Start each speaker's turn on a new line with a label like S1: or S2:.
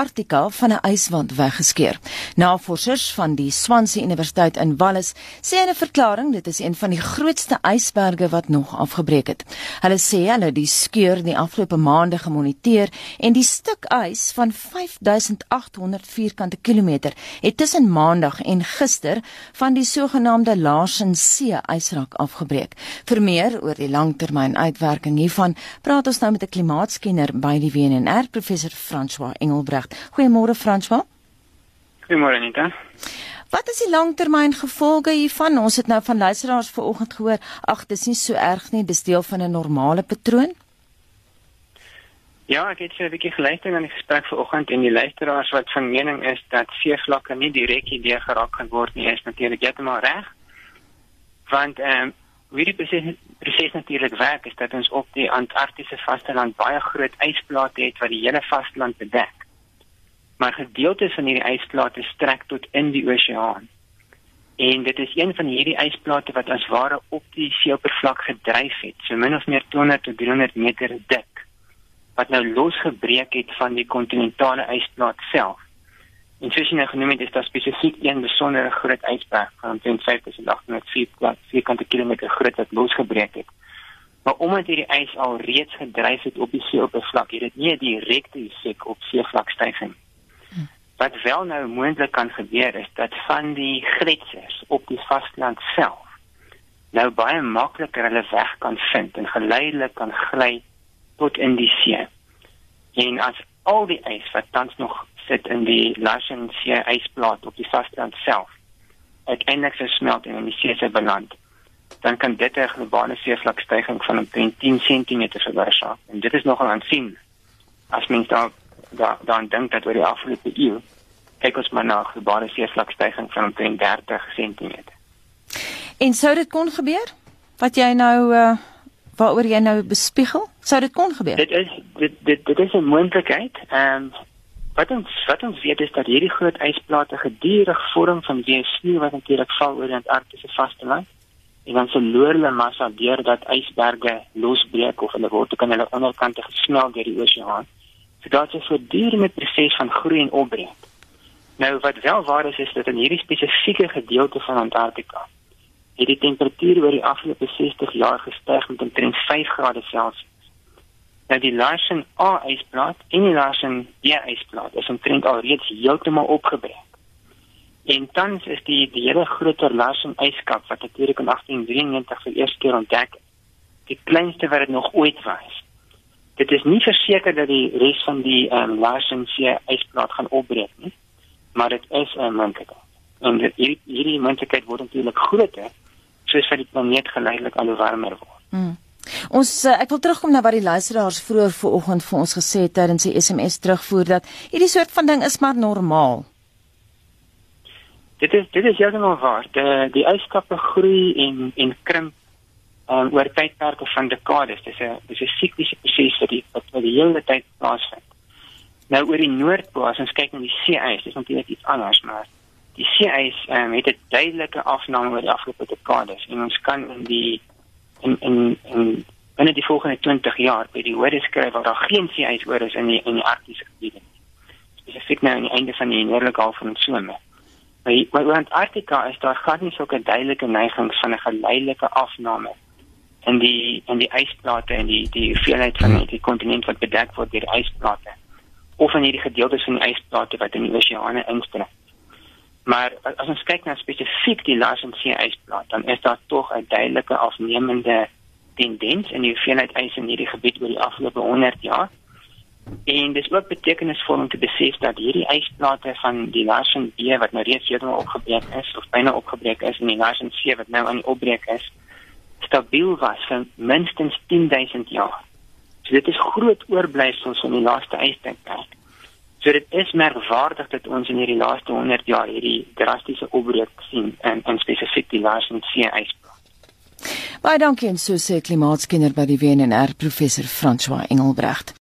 S1: Antarktika van 'n yswand weggeskeur. Navorsers van die Swansea Universiteit in Wallis sê in 'n verklaring dit is een van die grootste ysberge wat nog afgebreek het. Hulle sê hulle die skeur die afgelope maande gemoniteer en die stuk ys van 5800 vierkante kilometer het tussen Maandag en gister van die sogenaamde Larsen See ysrak afgebreek. Vir meer oor die langtermyn uitwerking hiervan, praat ons nou met 'n klimaatskenner by die WNR, professor François Engelbrecht. Goeiemôre François.
S2: Goeiemôre Anita.
S1: Wat is die langtermyn gevolge hiervan? Ons het nou van luisteraars vanoggend gehoor, ag, dis nie so erg nie, dis deel van 'n normale patroon.
S2: Ja, ek het so 'n bietjie geluister aan die gesprek vanoggend en die luisteraars wat van mening is dat seevlakke nie direk hierdeur geraak gaan word nie, is natuurlik heeltemal reg. Want ehm um, hoe die proses proses natuurlik werk is dat ons op die Antarktiese vasteland baie groot ysplate het wat die hele vasteland bedek. Maar gedeeltes van hierdie ysplate strek tot in die oseaan. En dit is een van hierdie ysplate wat as ware op die seeoppervlak gedryf het, so min of meer 200 tot 300 meter dik, wat nou losgebreek het van die kontinentale ysplaat self. En soos jy nou genoem het, is daar spesifiek een besondere groot ysberg van omtrent 5804 vierkante kilometer groot wat losgebreek het. Maar omdat hierdie ys al reeds gedryf het op die seeoppervlak, het dit nie 'n direkte effek op seevlakstyging. Wat wel nou moontlik kan gebeur is dat van die gletsers op die vasteland self nou baie makliker hulle weg kan vind en geleidelik kan gly tot in die see. En as al die ys wat tans nog sit in die Larsen See ysplaat op die vasteland self uiteindelik versmelt en in die see se beland dan kan dit 'n globale seevlakstygging van omtrent 10 cm veroorsaak en dit is nogal aansien as mens daar daar dan dink dat oor die afgelope eeu kyk ons maar na globale seevlakstygging van omtrent 30 cm
S1: en sou dit kon gebeur? Wat jy nou uh waaroor jy nou bespiegel? Sou dit kon gebeur?
S2: Dit is dit dit, dit is 'n moontlikheid. Ehm um, Wat ons wat ons weet is dat hierdie groot ysplate gedurig vorm van sneeu wat natuurlik val oor die Antarktiese vasteland. En dan verloor hulle massa deurdat ysberge losbreek of hulle word ook aan hulle onderkante gesmelt deur die oseaan. So daar's 'n voortdurende proses van groei en opbreek. Nou wat wel waar is is dat in hierdie spesifieke gedeelte van Antarktika het die temperatuur oor die afgelope 60 jaar gestyg met omtrent 5 grade Celsius dat die Larsen A ysplaat en die Larsen B ysplaat is omtrent al reeds heeltemal opgebreek. En tans is die die hele groter Larsen yskap wat natuurlik in 1893 vir eers keer ontdek is, die kleinste wat dit nog ooit was. Dit is nie verseker dat die res van die um, Larsen C ysplaat gaan opbreek nie, maar dit is 'n moontlikheid. En dit, hierdie hierdie moontlikheid word natuurlik groter soos wat die planeet geleidelik al warmer word. Mm.
S1: Ons uh, ek wil terugkom na wat die luisteraars vroeër vanoggend vir ons gesê het tydens die SMS terugvoer dat hierdie soort van ding is maar normaal.
S2: Dit is dit is heeltemal waar. Die die yskappe groei en en krimp um, oor tydperke van dekades. Dis 'n dis 'n sikliese proses wat die wat die hele tyd plaasvind. Nou oor die noordpool as ons kyk na die seeys, dis natuurlik iets anders, maar die seeys um, het 'n duidelike afname oor die afgelope dekades en ons kan in die in in in binne die volgende 20 jaar by die hoë skryf waar daar geen seeys oor is in die in die arktiese gebiede nie. Spesifiek nou aan die einde van die noordelike half van die somer. By by Antarktika is daar glad nie sulke duidelike neigings van 'n geleidelike afname in die in die ysplate en die die hoeveelheid van die, die kontinent wat bedek word deur ysplate of in hierdie gedeeltes van die ysplate wat in die oseane instrek. Maar as ons kyk na spesifiek die Larsen See ysplaat, dan is daar tog 'n duidelike afnemende tendens in die hoeveelheid ys in hierdie gebied oor die afgelope 100 jaar. En dis ook betekenisvol om te besef dat hierdie ysplate van die Larsen B wat nou reeds heeltemal opgebreek is of byna opgebreek is en die Larsen C wat nou aan die opbreek is, stabiel was vir minstens 10000 jaar. So dit is groot oorblyfsels van die laaste ystydperk. So dit is merkwaardig dat ons in hierdie laaste 100 jaar hierdie drastiese opbreek sien in in spesifiek die Larsen See ysplaat.
S1: Baie dankie en so sê klimaatskenner by die WNR professor François Engelbrecht.